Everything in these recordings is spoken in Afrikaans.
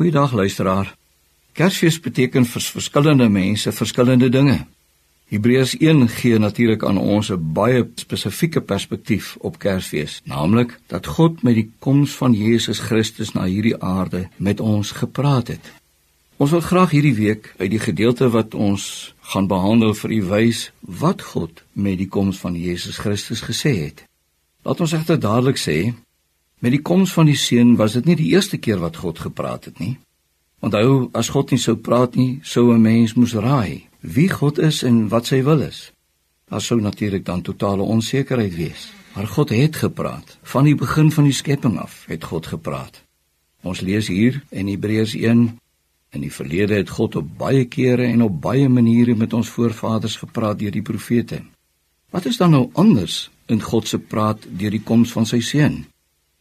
Goeiedag luisteraar. Kersfees beteken vir verskillende mense verskillende dinge. Hebreërs 1 gee natuurlik aan ons 'n baie spesifieke perspektief op Kersfees, naamlik dat God met die koms van Jesus Christus na hierdie aarde met ons gepraat het. Ons wil graag hierdie week uit die gedeelte wat ons gaan behandel vir u wys wat God met die koms van Jesus Christus gesê het. Laat ons egter dadelik sê Met die koms van die seun was dit nie die eerste keer wat God gepraat het nie. Onthou, as God nie sou praat nie, sou 'n mens moes raai wie God is en wat sy wil is. Daar sou natuurlik dan totale onsekerheid wees. Maar God het gepraat. Van die begin van die skepping af het God gepraat. Ons lees hier in Hebreërs 1 in die verlede het God op baie kere en op baie maniere met ons voorvaders gepraat deur die profete. Wat is dan nou anders in God se praat deur die koms van sy seun?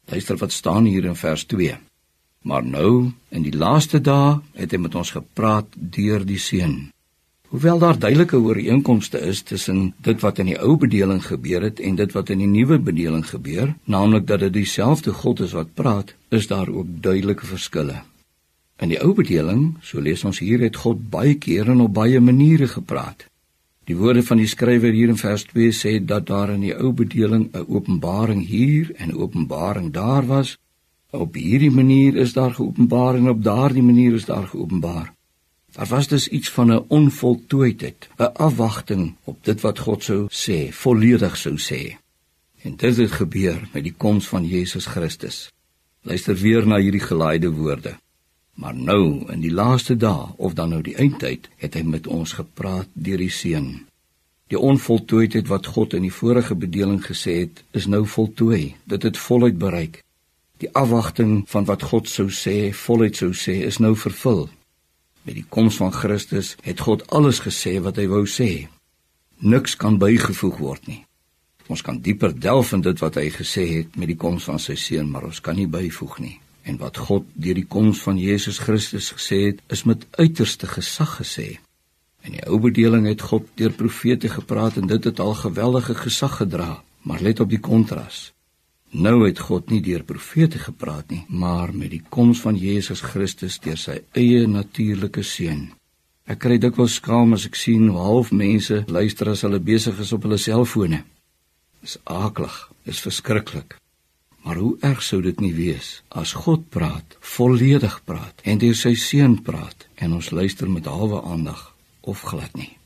Luister wat staan hier in vers 2. Maar nou, in die laaste dae, het hy met ons gepraat deur die Seun. Hoewel daar duidelike ooreenkomste is tussen dit wat in die ou bedeling gebeur het en dit wat in die nuwe bedeling gebeur, naamlik dat dit dieselfde God is wat praat, is daar ook duidelike verskille. In die ou bedeling, so lees ons hier, het God baie kere en op baie maniere gepraat. Die woorde van die skrywer hier in vers 2 sê dat daar in die ou bedeling 'n openbaring hier en 'n openbaring daar was. Op hierdie manier is daar geopenbaar en op daardie manier is daar geopenbaar. Daar was dus iets van 'n onvoltooidheid, 'n afwagting op dit wat God sou sê, volledig sou sê. En dit het gebeur met die koms van Jesus Christus. Luister weer na hierdie gelaaide woorde. Maar nou in die laaste dae of dan nou die eindtyd het hy met ons gepraat deur die seun. Die onvoltooidheid wat God in die vorige bedeling gesê het, is nou voltooi. Dit het voluit bereik. Die afwagting van wat God sou sê, voluit sou sê, is nou vervul. Met die koms van Christus het God alles gesê wat hy wou sê. Niks kan bygevoeg word nie. Ons kan dieper delf in dit wat hy gesê het met die koms van sy seun, maar ons kan nie byvoeg nie en wat God deur die koms van Jesus Christus gesê het, is met uiterste gesag gesê. In die ou bedeling het God deur profete gepraat en dit het al geweldige gesag gedra, maar let op die kontras. Nou het God nie deur profete gepraat nie, maar met die koms van Jesus Christus deur sy eie natuurlike seun. Ek kry dikwels skaam as ek sien hoe half mense luister as hulle besig is op hulle selfone. Dis aaklig, is verskriklik. Maar hoe erg sou dit nie wees as God praat, volledig praat en deur sy seun praat en ons luister met halwe aandag of glad nie.